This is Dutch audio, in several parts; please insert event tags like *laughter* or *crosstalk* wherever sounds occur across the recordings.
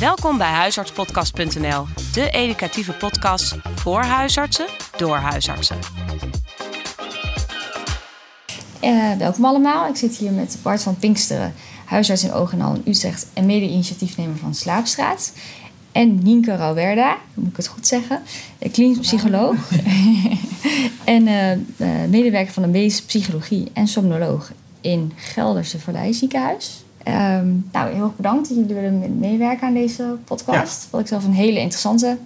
Welkom bij huisartspodcast.nl, de educatieve podcast voor huisartsen door huisartsen. Uh, welkom allemaal. Ik zit hier met Bart van Pinksteren, huisarts in Ogenal in Utrecht en mede-initiatiefnemer van Slaapstraat. En Nienke Rauwerda, moet ik het goed zeggen, klinisch psycholoog. *laughs* en uh, medewerker van de medische psychologie en somnoloog in Gelderse Vallei ziekenhuis. Um, nou, heel erg bedankt dat jullie willen meewerken aan deze podcast. Wat ik zelf een hele interessante,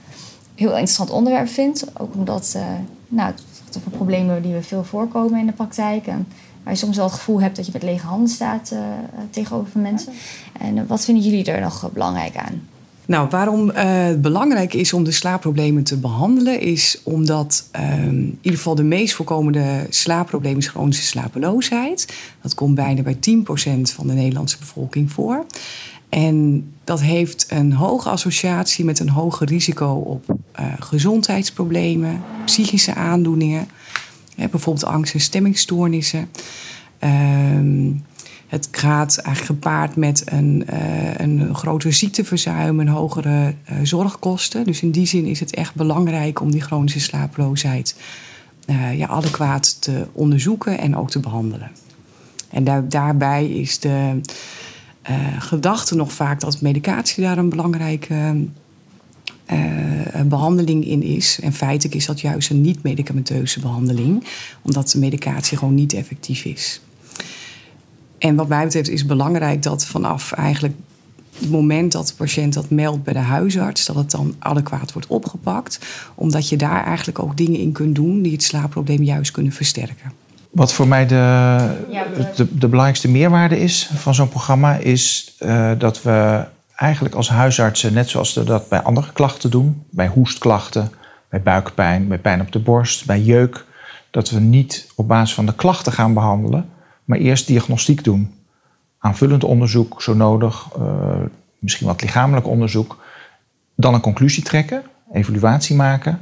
heel interessant onderwerp vind. Ook omdat uh, nou, het gaat over problemen die we veel voorkomen in de praktijk. En waar je soms wel het gevoel hebt dat je met lege handen staat uh, tegenover mensen. En wat vinden jullie er nog belangrijk aan? Nou, waarom het belangrijk is om de slaapproblemen te behandelen, is omdat uh, in ieder geval de meest voorkomende slaapprobleem is chronische slapeloosheid. Dat komt bijna bij 10% van de Nederlandse bevolking voor. En dat heeft een hoge associatie met een hoger risico op uh, gezondheidsproblemen, psychische aandoeningen, bijvoorbeeld angst- en stemmingstoornissen. Ehm, het gaat eigenlijk gepaard met een, uh, een grotere ziekteverzuim en hogere uh, zorgkosten. Dus in die zin is het echt belangrijk om die chronische slaaploosheid uh, ja, adequaat te onderzoeken en ook te behandelen. En daar, daarbij is de gedachte nog vaak dat medicatie daar een belangrijke behandeling in is. En feitelijk is dat juist een niet-medicamenteuze behandeling, omdat de medicatie gewoon niet effectief is. En wat mij betreft is het belangrijk dat vanaf eigenlijk het moment dat de patiënt dat meldt bij de huisarts, dat het dan adequaat wordt opgepakt. Omdat je daar eigenlijk ook dingen in kunt doen die het slaapprobleem juist kunnen versterken. Wat voor mij de, de, de belangrijkste meerwaarde is van zo'n programma, is uh, dat we eigenlijk als huisartsen, net zoals we dat bij andere klachten doen, bij hoestklachten, bij buikpijn, bij pijn op de borst, bij jeuk, dat we niet op basis van de klachten gaan behandelen, maar eerst diagnostiek doen. Aanvullend onderzoek, zo nodig, uh, misschien wat lichamelijk onderzoek. Dan een conclusie trekken, evaluatie maken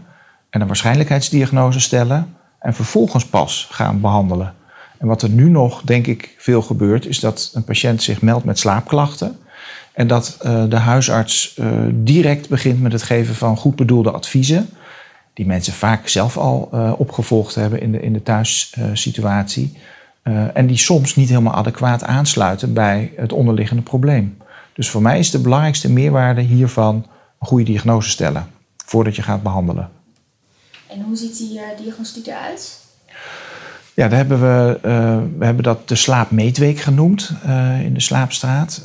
en een waarschijnlijkheidsdiagnose stellen. En vervolgens pas gaan behandelen. En wat er nu nog, denk ik, veel gebeurt, is dat een patiënt zich meldt met slaapklachten. En dat uh, de huisarts uh, direct begint met het geven van goed bedoelde adviezen. Die mensen vaak zelf al opgevolgd hebben in de, in de thuissituatie. Uh, en die soms niet helemaal adequaat aansluiten bij het onderliggende probleem. Dus voor mij is de belangrijkste meerwaarde hiervan een goede diagnose stellen voordat je gaat behandelen. En hoe ziet die uh, diagnostiek eruit? Ja, daar hebben we, uh, we hebben dat de slaapmeetweek genoemd in de slaapstraat.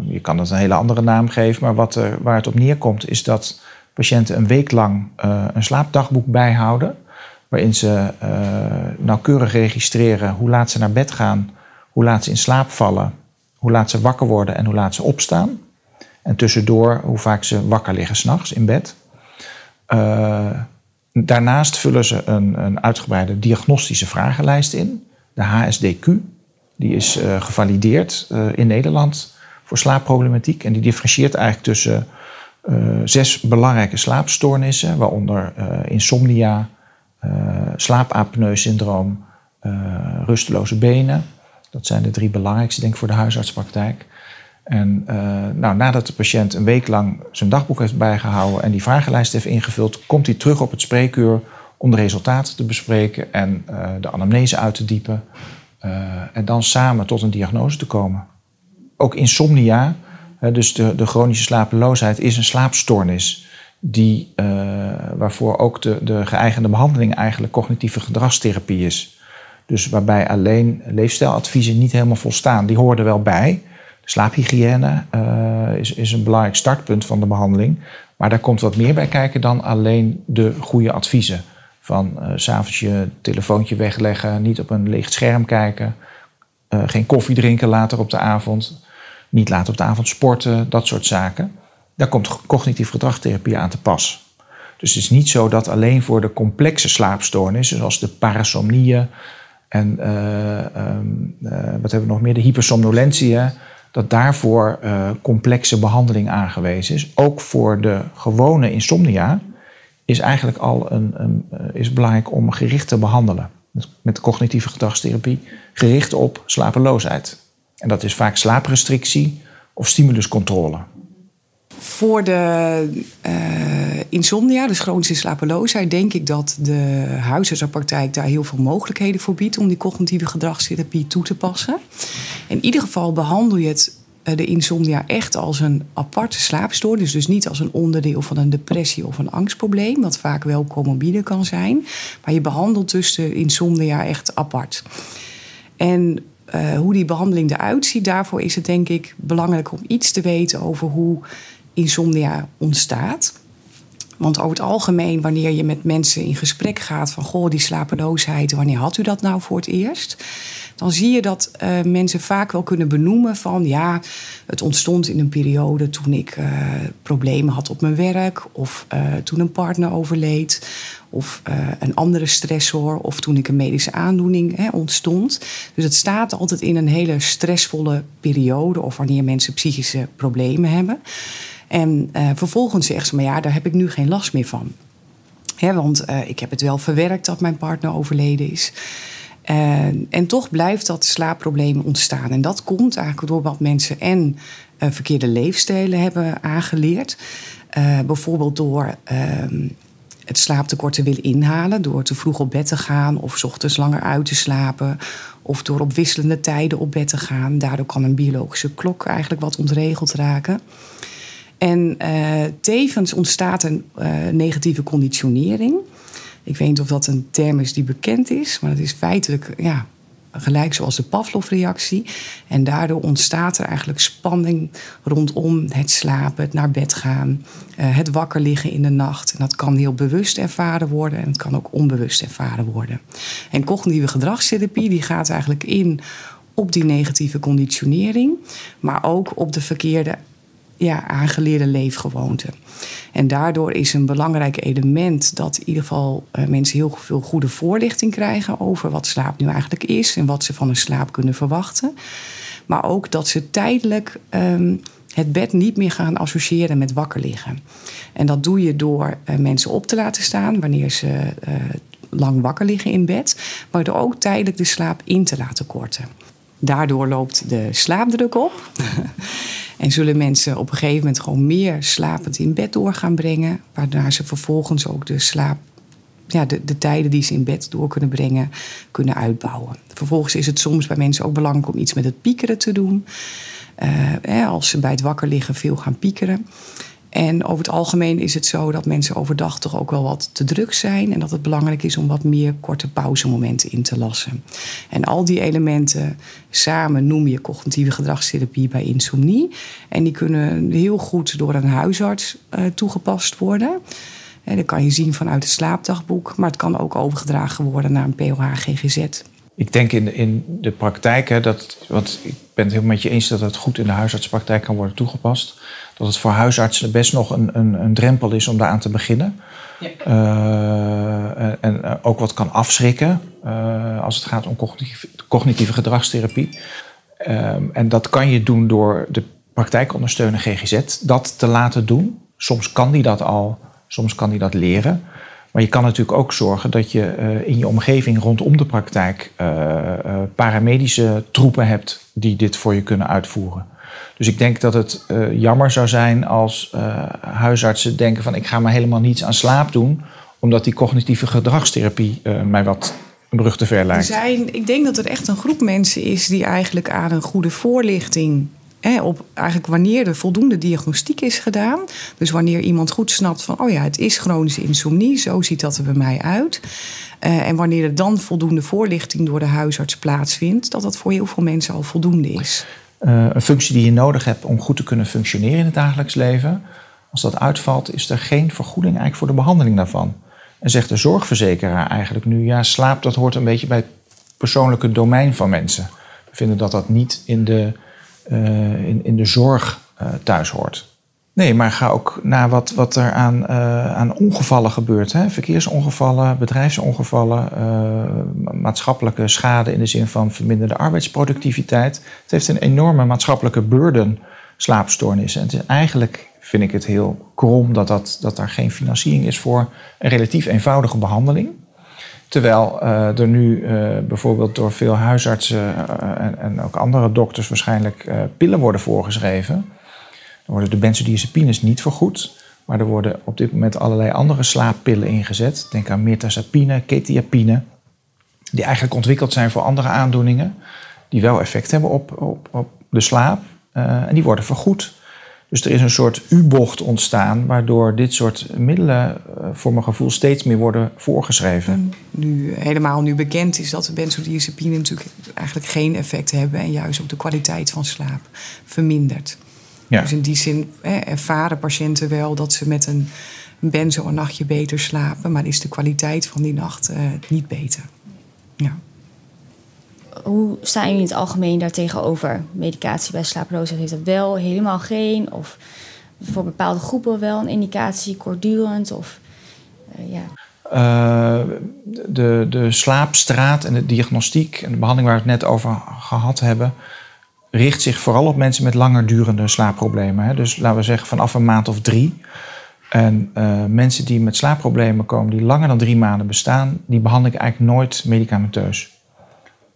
je kan het een hele andere naam geven, maar wat waar het op neerkomt is dat patiënten een week lang een slaapdagboek bijhouden waarin ze uh, nauwkeurig registreren hoe laat ze naar bed gaan, hoe laat ze in slaap vallen, hoe laat ze wakker worden en hoe laat ze opstaan. En tussendoor hoe vaak ze wakker liggen s'nachts in bed. Uh, daarnaast vullen ze een, een, uitgebreide diagnostische vragenlijst in, de HSDQ. Die is uh, gevalideerd in Nederland voor slaapproblematiek. En die differentieert eigenlijk tussen zes belangrijke slaapstoornissen, waaronder insomnia, slaapapneu-syndroom, uh, rusteloze benen. Dat zijn de drie belangrijkste, denk ik, voor de huisartspraktijk. En uh, nou, nadat de patiënt een week lang zijn dagboek heeft bijgehouden en die vragenlijst heeft ingevuld, komt hij terug op het spreekuur om de resultaten te bespreken en de anamnese uit te diepen. En dan samen tot een diagnose te komen. Ook insomnia, dus de, de chronische slapeloosheid, is een slaapstoornis die, uh, waarvoor ook de, de geëigende behandeling eigenlijk cognitieve gedragstherapie is. Dus waarbij alleen leefstijladviezen niet helemaal volstaan. Die er wel bij. De slaaphygiëne uh, is, is een belangrijk startpunt van de behandeling. Maar daar komt wat meer bij kijken dan alleen de goede adviezen. Van uh, s'avonds je telefoontje wegleggen, niet op een leeg scherm kijken, geen koffie drinken later op de avond, niet later op de avond sporten, dat soort zaken. Daar komt cognitief gedragstherapie aan te pas. Dus het is niet zo dat alleen voor de complexe slaapstoornissen, zoals de parasomnieën en uh, um, uh, wat hebben we nog meer, de hypersomnolentie, dat daarvoor uh, complexe behandeling aangewezen is. Ook voor de gewone insomnia is eigenlijk al een, een is belangrijk om gericht te behandelen. Met, met cognitieve gedragstherapie, gericht op slapeloosheid. En dat is vaak slaaprestrictie of stimuluscontrole. Voor de uh, insomnia, dus chronische slapeloosheid, denk ik dat de huisartsenpraktijk daar heel veel mogelijkheden voor biedt om die cognitieve gedragstherapie toe te passen. In ieder geval behandel je het eh, de insomnia echt als een aparte slaapstoornis. Dus niet als een onderdeel van een depressie of een angstprobleem, wat vaak wel comorbide kan zijn. Maar je behandelt dus de insomnia echt apart. En uh, hoe die behandeling eruit ziet, daarvoor is het denk ik belangrijk om iets te weten over hoe insomnia ontstaat. Want over het algemeen, wanneer je met mensen in gesprek gaat van goh, die slapeloosheid, wanneer had u dat nou voor het eerst? Dan zie je dat uh, mensen vaak wel kunnen benoemen van ja, het ontstond in een periode toen ik uh, problemen had op mijn werk, of uh, toen een partner overleed, of een andere stressor, of toen ik een medische aandoening hè, ontstond. Dus het staat altijd in een hele stressvolle periode, of wanneer mensen psychische problemen hebben. En uh, vervolgens zegt ze, maar ja, daar heb ik nu geen last meer van. Hè, want uh, ik heb het wel verwerkt dat mijn partner overleden is. En toch blijft dat slaapprobleem ontstaan. En dat komt eigenlijk door wat mensen en verkeerde leefstijlen hebben aangeleerd. bijvoorbeeld door ehm, het slaaptekort te willen inhalen. Door te vroeg op bed te gaan of s ochtends langer uit te slapen. Of door op wisselende tijden op bed te gaan. Daardoor kan een biologische klok eigenlijk wat ontregeld raken. En uh, tevens ontstaat een uh, negatieve conditionering. Ik weet niet of dat een term is die bekend is, maar het is feitelijk ja, gelijk zoals de Pavlov-reactie. En daardoor ontstaat er eigenlijk spanning rondom het slapen, het naar bed gaan, uh, het wakker liggen in de nacht. En dat kan heel bewust ervaren worden en het kan ook onbewust ervaren worden. En cognitieve gedragstherapie die gaat eigenlijk in op die negatieve conditionering, maar ook op de verkeerde ja, aangeleerde leefgewoonten. En daardoor is een belangrijk element dat in ieder geval uh, mensen heel veel goede voorlichting krijgen over wat slaap nu eigenlijk is en wat ze van een slaap kunnen verwachten. Maar ook dat ze tijdelijk um, het bed niet meer gaan associëren met wakker liggen. En dat doe je door uh, mensen op te laten staan wanneer ze uh, lang wakker liggen in bed, maar door ook tijdelijk de slaap in te laten korten. Daardoor loopt de slaapdruk op. *laughs* En zullen mensen op een gegeven moment gewoon meer slapend in bed door gaan brengen. Waarna ze vervolgens ook de slaap. Ja, de, de tijden die ze in bed door kunnen brengen, kunnen uitbouwen. Vervolgens is het soms bij mensen ook belangrijk om iets met het piekeren te doen. Uh, als ze bij het wakker liggen veel gaan piekeren. En over het algemeen is het zo dat mensen overdag toch ook wel wat te druk zijn. En dat het belangrijk is om wat meer korte pauzemomenten in te lassen. En al die elementen samen noem je cognitieve gedragstherapie bij insomnie. En die kunnen heel goed door een huisarts uh, toegepast worden. En dat kan je zien vanuit het slaapdagboek. Maar het kan ook overgedragen worden naar een POH-GGZ. Ik denk in, in de praktijk, hè, dat, want ik ben het met je eens dat het goed in de huisartspraktijk kan worden toegepast dat het voor huisartsen best nog een, een, een drempel is om daaraan te beginnen. Ja. Uh, en, en, ook wat kan afschrikken uh, als het gaat om cognitieve, cognitieve gedragstherapie. Uh, en dat kan je doen door de praktijkondersteuner GGZ dat te laten doen. Soms kan die dat al, soms kan die dat leren. Maar je kan natuurlijk ook zorgen dat je in je omgeving rondom de praktijk paramedische troepen hebt die dit voor je kunnen uitvoeren. Dus ik denk dat het uh, jammer zou zijn als uh, huisartsen denken van ik ga maar helemaal niets aan slaap doen, omdat die cognitieve gedragstherapie uh, mij wat een brug te ver lijkt. Zijn, ik denk dat er echt een groep mensen is die eigenlijk aan een goede voorlichting op eigenlijk wanneer er voldoende diagnostiek is gedaan. Dus wanneer iemand goed snapt van, oh ja, het is chronische insomnie, zo ziet dat er bij mij uit. En wanneer er dan voldoende voorlichting door de huisarts plaatsvindt, dat dat voor heel veel mensen al voldoende is. Uh, een functie die je nodig hebt om goed te kunnen functioneren in het dagelijks leven. Als dat uitvalt, is er geen vergoeding eigenlijk voor de behandeling daarvan. En zegt de zorgverzekeraar eigenlijk nu, ja, slaap dat hoort een beetje bij het persoonlijke domein van mensen. We vinden dat dat niet in de, in, in de zorg uh, thuis hoort. Nee, maar ga ook naar wat, wat er aan, uh, aan ongevallen gebeurt. Hè? Verkeersongevallen, bedrijfsongevallen, uh, maatschappelijke schade in de zin van verminderde arbeidsproductiviteit. Het heeft een enorme maatschappelijke burden, slaapstoornissen. En het is eigenlijk, vind ik het heel krom dat, dat, dat er geen financiering is voor een relatief eenvoudige behandeling. Terwijl uh, er nu bijvoorbeeld door veel huisartsen en, en ook andere dokters waarschijnlijk pillen worden voorgeschreven Dan worden de benzodiazepines niet vergoed. Maar er worden op dit moment allerlei andere slaappillen ingezet. Denk aan mirtazapine, ketiapine. Die eigenlijk ontwikkeld zijn voor andere aandoeningen. Die wel effect hebben op, op, op de slaap. Uh, en die worden vergoed. Dus er is een soort U-bocht ontstaan, waardoor dit soort middelen uh, voor mijn gevoel steeds meer worden voorgeschreven. Nu helemaal nu bekend is dat de benzodiazepine natuurlijk eigenlijk geen effect hebben en juist ook de kwaliteit van slaap vermindert. Ja. Dus in die zin hè, ervaren patiënten wel dat ze met een benzo een nachtje beter slapen, maar is de kwaliteit van die nacht uh, niet beter. Ja. Hoe staan jullie in het algemeen daartegenover? Medicatie bij slapeloosheid heeft dat wel, helemaal geen? Of voor bepaalde groepen wel een indicatie, kortdurend? Of, uh, ja. Uh, de, de slaapstraat en de diagnostiek en de behandeling waar we het net over gehad hebben, richt zich vooral op mensen met langer durende slaapproblemen. Hè? Dus laten we zeggen vanaf een maand of drie. En uh, mensen die met slaapproblemen komen, die langer dan drie maanden bestaan, die behandel ik eigenlijk nooit medicamenteus.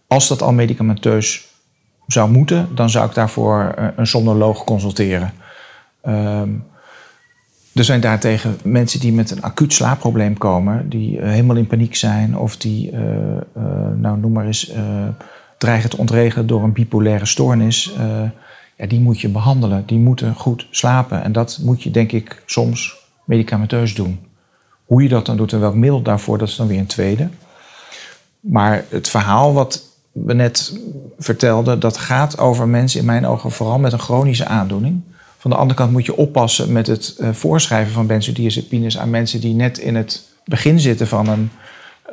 Als dat al medicamenteus zou moeten, dan zou ik daarvoor uh, een somnoloog consulteren. Um, er zijn daartegen mensen die met een acuut slaapprobleem komen, die uh, helemaal in paniek zijn of die, nou noem maar eens dreigen te ontregelen door een bipolaire stoornis, uh, ja, die moet je behandelen. Die moeten goed slapen. En dat moet je, denk ik, soms medicamenteus doen. Hoe je dat dan doet en welk middel daarvoor, dat is dan weer een tweede. Maar het verhaal wat we net vertelden, dat gaat over mensen in mijn ogen vooral met een chronische aandoening. Van de andere kant moet je oppassen met het uh, voorschrijven van benzodiazepines aan mensen die net in het begin zitten van een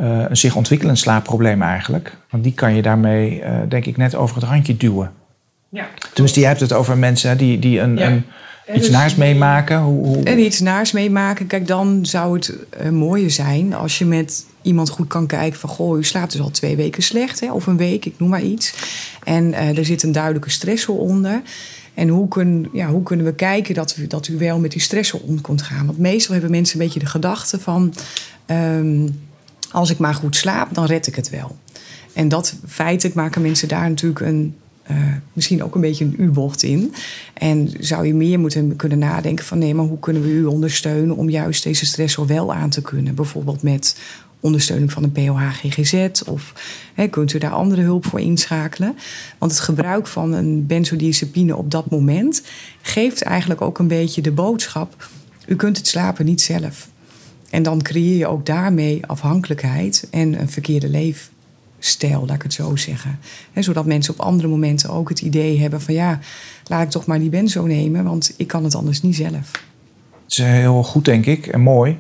uh, een zich ontwikkelend slaapprobleem eigenlijk. Want die kan je daarmee, uh, denk ik, net over het randje duwen. Ja. Tenminste, jij hebt het over mensen die, die een, ja. een iets naars meemaken. Hoe, hoe... En iets naars meemaken. Kijk, dan zou het uh, mooier zijn als je met iemand goed kan kijken van... goh, u slaapt dus al twee weken slecht, hè, of een week, ik noem maar iets. En er zit een duidelijke stressor onder... En hoe, kun, ja, hoe kunnen we kijken dat, we, dat u wel met die stressor om kunt gaan? Want meestal hebben mensen een beetje de gedachte van... Um, als ik maar goed slaap, dan red ik het wel. En dat feitelijk maken mensen daar natuurlijk een, uh, misschien ook een beetje een U-bocht in. En zou je meer moeten kunnen nadenken van nee, maar hoe kunnen we u ondersteunen om juist deze stressor wel aan te kunnen? Bijvoorbeeld met ondersteuning van een POH-GGZ of hè, kunt u daar andere hulp voor inschakelen? Want het gebruik van een benzodiazepine op dat moment geeft eigenlijk ook een beetje de boodschap: u kunt het slapen niet zelf. En dan creëer je ook daarmee afhankelijkheid en een verkeerde leefstijl, laat ik het zo zeggen. zodat mensen op andere momenten ook het idee hebben van ja, laat ik toch maar die benzo nemen, want ik kan het anders niet zelf. Het is heel goed, denk ik, en mooi.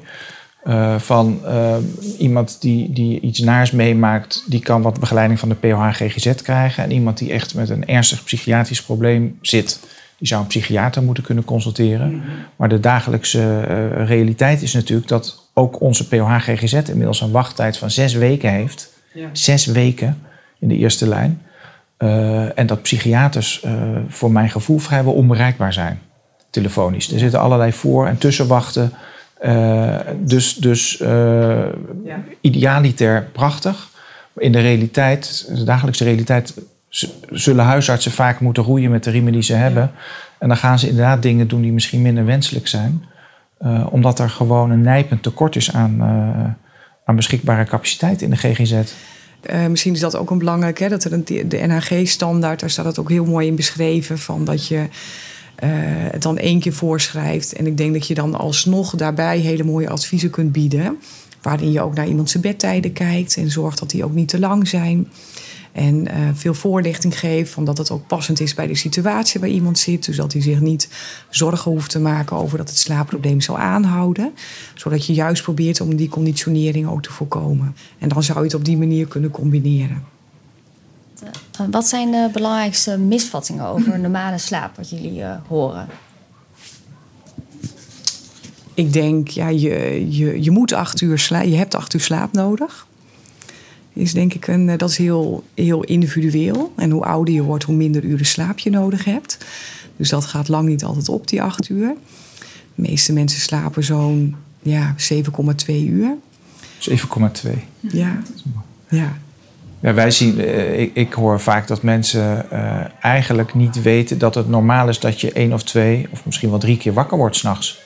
Uh, van uh, iemand die, die iets naars meemaakt, die kan wat begeleiding van de POH-GGZ krijgen. En iemand die echt met een ernstig psychiatrisch probleem zit, die zou een psychiater moeten kunnen consulteren. Mm -hmm. Maar de dagelijkse uh, realiteit is natuurlijk dat ook onze POH-GGZ inmiddels een wachttijd van zes weken heeft. Ja. Zes weken in de eerste lijn. Uh, en dat psychiaters uh, voor mijn gevoel vrijwel onbereikbaar zijn, telefonisch. Er zitten allerlei voor- en tussenwachten. Dus dus ja. idealiter prachtig. In de realiteit, de dagelijkse realiteit, zullen huisartsen vaak moeten roeien met de riemen die ze hebben. En dan gaan ze inderdaad dingen doen die misschien minder wenselijk zijn. Uh, omdat er gewoon een nijpend tekort is aan, uh, aan beschikbare capaciteit in de GGZ. Uh, misschien is dat ook een belangrijk, hè, dat er een, de NHG-standaard, daar staat het ook heel mooi in beschreven, van dat je het dan één keer voorschrijft. En ik denk dat je dan alsnog daarbij hele mooie adviezen kunt bieden, waarin je ook naar iemand zijn bedtijden kijkt en zorgt dat die ook niet te lang zijn. En uh, veel voorlichting geeft van dat het ook passend is bij de situatie waar iemand zit. Dus dat hij zich niet zorgen hoeft te maken over dat het slaapprobleem zal aanhouden. Zodat je juist probeert om die conditionering ook te voorkomen. En dan zou je het op die manier kunnen combineren. Wat zijn de belangrijkste misvattingen over *clears throat* normale slaap wat jullie uh, horen? Ik denk, ja, je, je, je moet acht uur slaap, je hebt acht uur slaap nodig is denk ik een, dat is heel, heel individueel. En hoe ouder je wordt, hoe minder uren slaap je nodig hebt. Dus dat gaat lang niet altijd op, die acht uur. De meeste mensen slapen zo'n ja, 7,2 uur. 7,2? Ja. ja. Ja, wij zien, eh, ik, ik, hoor vaak dat mensen uh, eigenlijk niet weten dat het normaal is dat je één of twee of misschien wel drie keer wakker wordt s'nachts.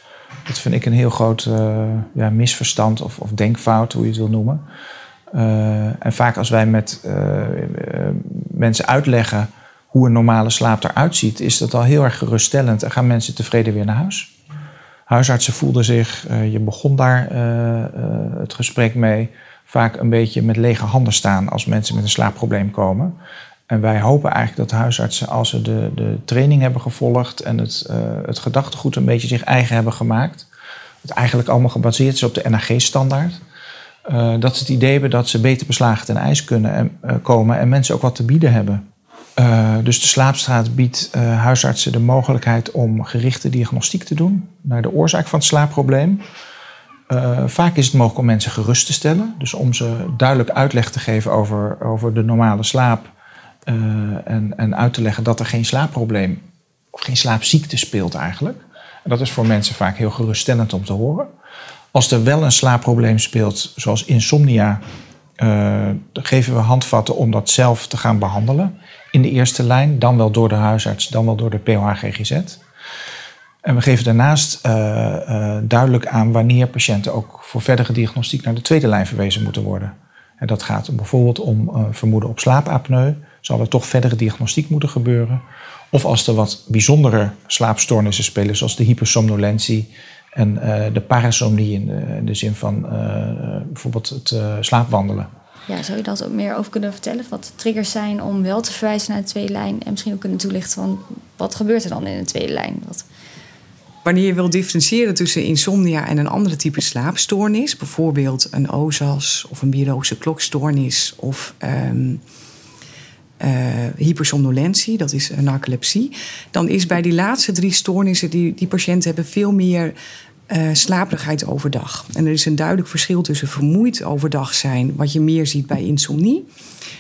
Dat vind ik een heel groot uh, ja, misverstand of, of, denkfout, hoe je het wil noemen. En vaak als wij met mensen uitleggen hoe een normale slaap eruit ziet, is dat al heel erg geruststellend en gaan mensen tevreden weer naar huis. Huisartsen voelden zich, je begon daar het gesprek mee vaak een beetje met lege handen staan als mensen met een slaapprobleem komen. En wij hopen eigenlijk dat huisartsen, als ze de, de training hebben gevolgd en het, het gedachtegoed een beetje zich eigen hebben gemaakt, het eigenlijk allemaal gebaseerd is op de NAG-standaard, eh, dat ze het idee hebben dat ze beter beslagen ten ijs kunnen en, uh, komen en mensen ook wat te bieden hebben. dus de slaapstraat biedt huisartsen de mogelijkheid om gerichte diagnostiek te doen naar de oorzaak van het slaapprobleem. Vaak is het mogelijk om mensen gerust te stellen. Dus om ze duidelijk uitleg te geven over, over de normale slaap. En, en uit te leggen dat er geen slaapprobleem of geen slaapziekte speelt eigenlijk. En dat is voor mensen vaak heel geruststellend om te horen. Als er wel een slaapprobleem speelt, zoals insomnia, uh, geven we handvatten om dat zelf te gaan behandelen. In de eerste lijn, dan wel door de huisarts, dan wel door de POH-GGZ. En we geven daarnaast uh, uh, duidelijk aan wanneer patiënten ook voor verdere diagnostiek naar de tweede lijn verwezen moeten worden. En dat gaat bijvoorbeeld om vermoeden op slaapapneu. Zal er toch verdere diagnostiek moeten gebeuren? Of als er wat bijzondere slaapstoornissen spelen, zoals de hypersomnolentie en de parasomnie in de, in de zin van bijvoorbeeld het slaapwandelen. Ja, zou je dat ook meer over kunnen vertellen? Wat de triggers zijn om wel te verwijzen naar de tweede lijn? En misschien ook kunnen toelichten van wat gebeurt er dan in de tweede lijn? Wat Wanneer je wil differentiëren tussen insomnia en een andere type slaapstoornis, bijvoorbeeld een OSAS of een biologische klokstoornis of um, uh, hypersomnolentie, dat is narcolepsie, dan is bij die laatste drie stoornissen, die, die patiënten hebben veel meer uh, slaperigheid overdag. En er is een duidelijk verschil tussen vermoeid overdag zijn, wat je meer ziet bij insomnie,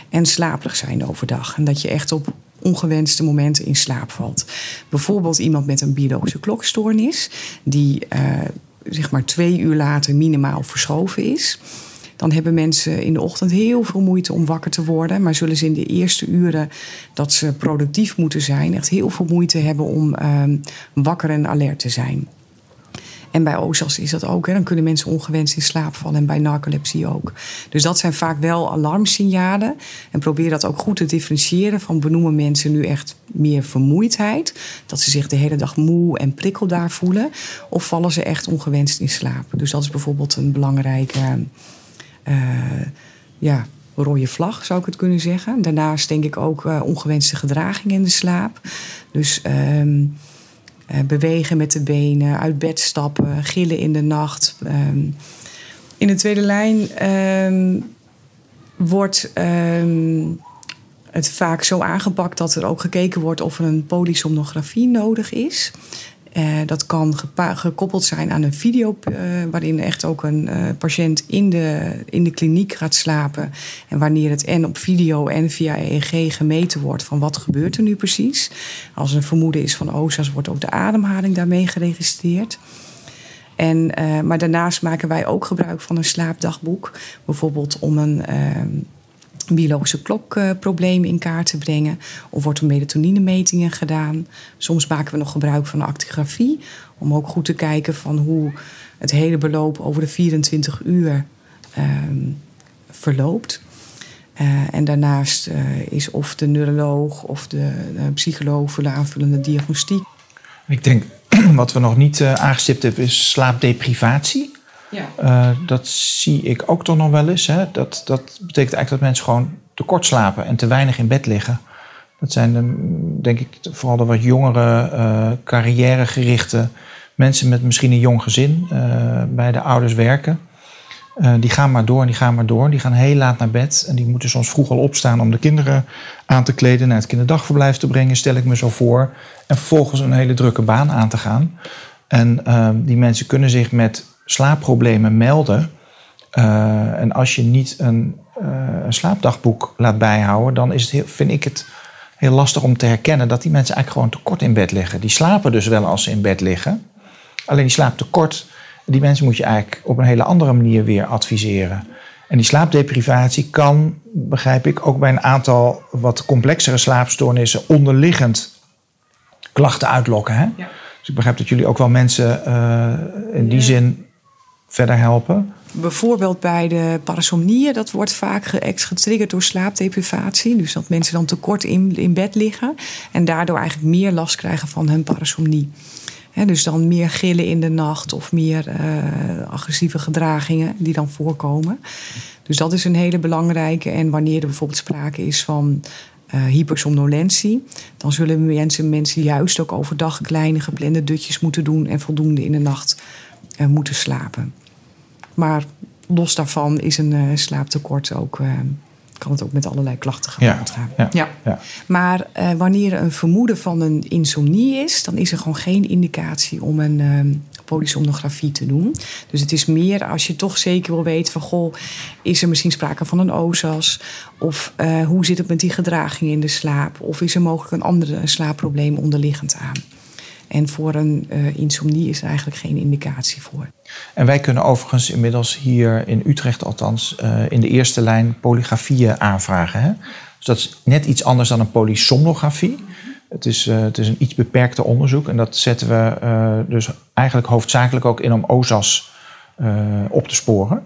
en slaperig zijn overdag. En dat je echt op ongewenste momenten in slaap valt. Bijvoorbeeld iemand met een biologische klokstoornis, die uh, zeg maar twee uur later minimaal verschoven is. Dan hebben mensen in de ochtend heel veel moeite om wakker te worden. Maar zullen ze in de eerste uren dat ze productief moeten zijn, echt heel veel moeite hebben om uh, wakker en alert te zijn. En bij OSAS is dat ook. Hè. Dan kunnen mensen ongewenst in slaap vallen. En bij narcolepsie ook. Dus dat zijn vaak wel alarmsignalen. En probeer dat ook goed te differentiëren. Van benoemen mensen nu echt meer vermoeidheid. Dat ze zich de hele dag moe en prikkeldaar voelen. Of vallen ze echt ongewenst in slaap. Dus dat is bijvoorbeeld een belangrijke... Uh, ja, rode vlag, zou ik het kunnen zeggen. Daarnaast denk ik ook uh, ongewenste gedraging in de slaap. Dus... Uh, uh, bewegen met de benen, uit bed stappen, gillen in de nacht. Um, in de tweede lijn um, wordt het vaak zo aangepakt dat er ook gekeken wordt of er een polysomnografie nodig is. Uh, dat kan gekoppeld zijn aan een video uh, waarin echt ook een uh, patiënt in de, in de kliniek gaat slapen. En wanneer het en op video en via EEG gemeten wordt van wat gebeurt er nu precies. Als er een vermoeden is van OSA's wordt ook de ademhaling daarmee geregistreerd. En, maar daarnaast maken wij ook gebruik van een slaapdagboek. Bijvoorbeeld om een ehm, biologische klokproblemen in kaart te brengen. Of wordt er melatoninemetingen gedaan. Soms maken we nog gebruik van actigrafie. Om ook goed te kijken van hoe het hele beloop over de 24 uur um, verloopt. Uh, en daarnaast uh, is of de neuroloog of de, de psycholoog voor de aanvullende diagnostiek. Ik denk *clears throat* wat we nog niet aangestipt hebben is slaapdeprivatie. Ja. Uh, dat zie ik ook toch nog wel eens. Hè? Dat, dat betekent eigenlijk dat mensen gewoon te kort slapen en te weinig in bed liggen. Dat zijn de, denk ik vooral de wat jongere, uh, carrièregerichte mensen met misschien een jong gezin, uh, bij de ouders werken. die gaan maar door en die gaan maar door. Die gaan heel laat naar bed en die moeten soms vroeg al opstaan om de kinderen aan te kleden, naar het kinderdagverblijf te brengen, stel ik me zo voor. En vervolgens een hele drukke baan aan te gaan. En die mensen kunnen zich met slaapproblemen melden. Uh, en als je niet een, uh, een, slaapdagboek laat bijhouden, dan is het heel, vind ik het heel lastig om te herkennen dat die mensen eigenlijk gewoon te kort in bed liggen. Die slapen dus wel als ze in bed liggen, alleen die slapen te kort. Die mensen moet je eigenlijk op een hele andere manier weer adviseren. En die slaapdeprivatie kan, begrijp ik, ook bij een aantal wat complexere slaapstoornissen onderliggend klachten uitlokken. Hè? Ja. Dus ik begrijp dat jullie ook wel mensen uh, in die zin verder helpen. Bijvoorbeeld bij de parasomnieën, dat wordt vaak getriggerd door slaapdeprivatie. Dus dat mensen dan te kort in, in bed liggen en daardoor eigenlijk meer last krijgen van hun parasomnie. dus dan meer gillen in de nacht of meer uh, agressieve gedragingen die dan voorkomen. Dus dat is een hele belangrijke. En wanneer er bijvoorbeeld sprake is van uh, hypersomnolentie, dan zullen mensen, mensen juist ook overdag kleine geplande dutjes moeten doen en voldoende in de nacht uh, moeten slapen. Maar los daarvan is een uh, slaaptekort ook. Uh, kan het ook met allerlei klachten gepaard gaan. Ja, ja. ja. Maar uh, wanneer er een vermoeden van een insomnie is, dan is er gewoon geen indicatie om een polysomnografie te doen. Dus het is meer als je toch zeker wil weten van goh, is er misschien sprake van een OSAS? Of hoe zit het met die gedraging in de slaap? Of is er mogelijk een andere slaapprobleem onderliggend aan? En voor een uh, insomnie is er eigenlijk geen indicatie voor. En wij kunnen overigens inmiddels hier in Utrecht althans uh, in de eerste lijn polygrafieën aanvragen. Hè? Dus dat is net iets anders dan een polysomnografie. Het is, uh, het is een iets beperkter onderzoek en dat zetten we dus eigenlijk hoofdzakelijk ook in om OSAS op te sporen.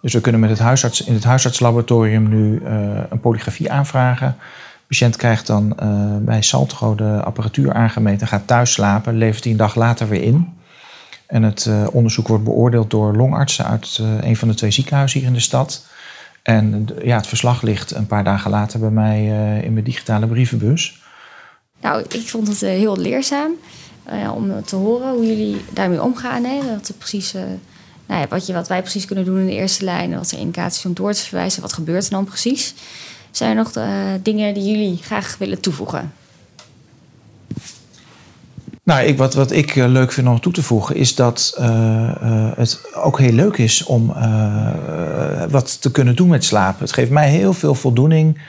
Dus we kunnen met het huisarts, in het huisartslaboratorium nu een polygrafie aanvragen. Patiënt krijgt dan uh, bij Saltro de apparatuur aangemeten, gaat thuis slapen, levert hij een dag later weer in. En het uh, onderzoek wordt beoordeeld door longartsen uit uh, een van de twee ziekenhuizen hier in de stad. En ja, het verslag ligt een paar dagen later bij mij in mijn digitale brievenbus. Nou, ik vond het heel leerzaam om te horen hoe jullie daarmee omgaan. Hè? Wat, precies, nou ja, wat, je, wat wij precies kunnen doen in de eerste lijn. Wat de indicaties om door te verwijzen. Wat gebeurt er dan precies? Zijn er nog uh, dingen die jullie graag willen toevoegen? Nou, ik, wat, wat ik leuk vind om toe te voegen is dat uh, het ook heel leuk is om wat te kunnen doen met slapen. Het geeft mij heel veel voldoening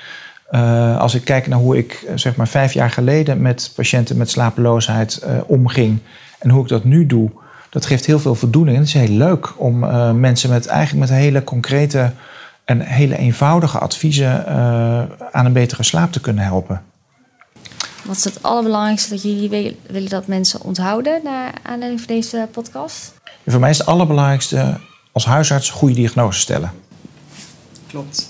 als ik kijk naar hoe ik zeg maar vijf jaar geleden met patiënten met slapeloosheid omging en hoe ik dat nu doe. Dat geeft heel veel voldoening. En het is heel leuk om mensen met eigenlijk met hele concrete en hele eenvoudige adviezen uh, aan een betere slaap te kunnen helpen. Wat is het allerbelangrijkste dat jullie willen dat mensen onthouden naar aanleiding van deze podcast? Voor mij is het allerbelangrijkste als huisarts goede diagnose stellen. Klopt.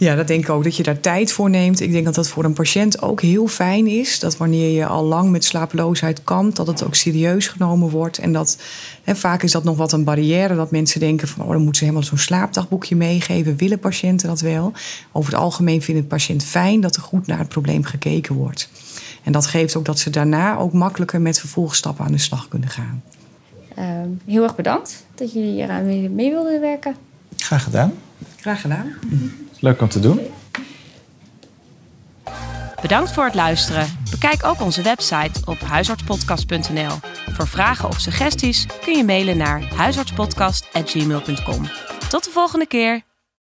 Ja, dat denk ik ook. Dat je daar tijd voor neemt. Ik denk dat dat voor een patiënt ook heel fijn is. Dat wanneer je al lang met slapeloosheid kampt, dat het ook serieus genomen wordt. En dat hè, vaak is dat nog wat een barrière. Dat mensen denken van oh, dan moeten ze helemaal zo'n slaapdagboekje meegeven. Willen patiënten dat wel? Over het algemeen vindt het patiënt fijn dat er goed naar het probleem gekeken wordt. En dat geeft ook dat ze daarna ook makkelijker met vervolgstappen aan de slag kunnen gaan. Uh, heel erg bedankt dat jullie hier aan mee wilden werken. Graag gedaan. Graag gedaan. Leuk om te doen. Bedankt voor het luisteren. Bekijk ook onze website op huisartspodcast.nl. Voor vragen of suggesties kun je mailen naar huisartspodcast.gmail.com. Tot de volgende keer.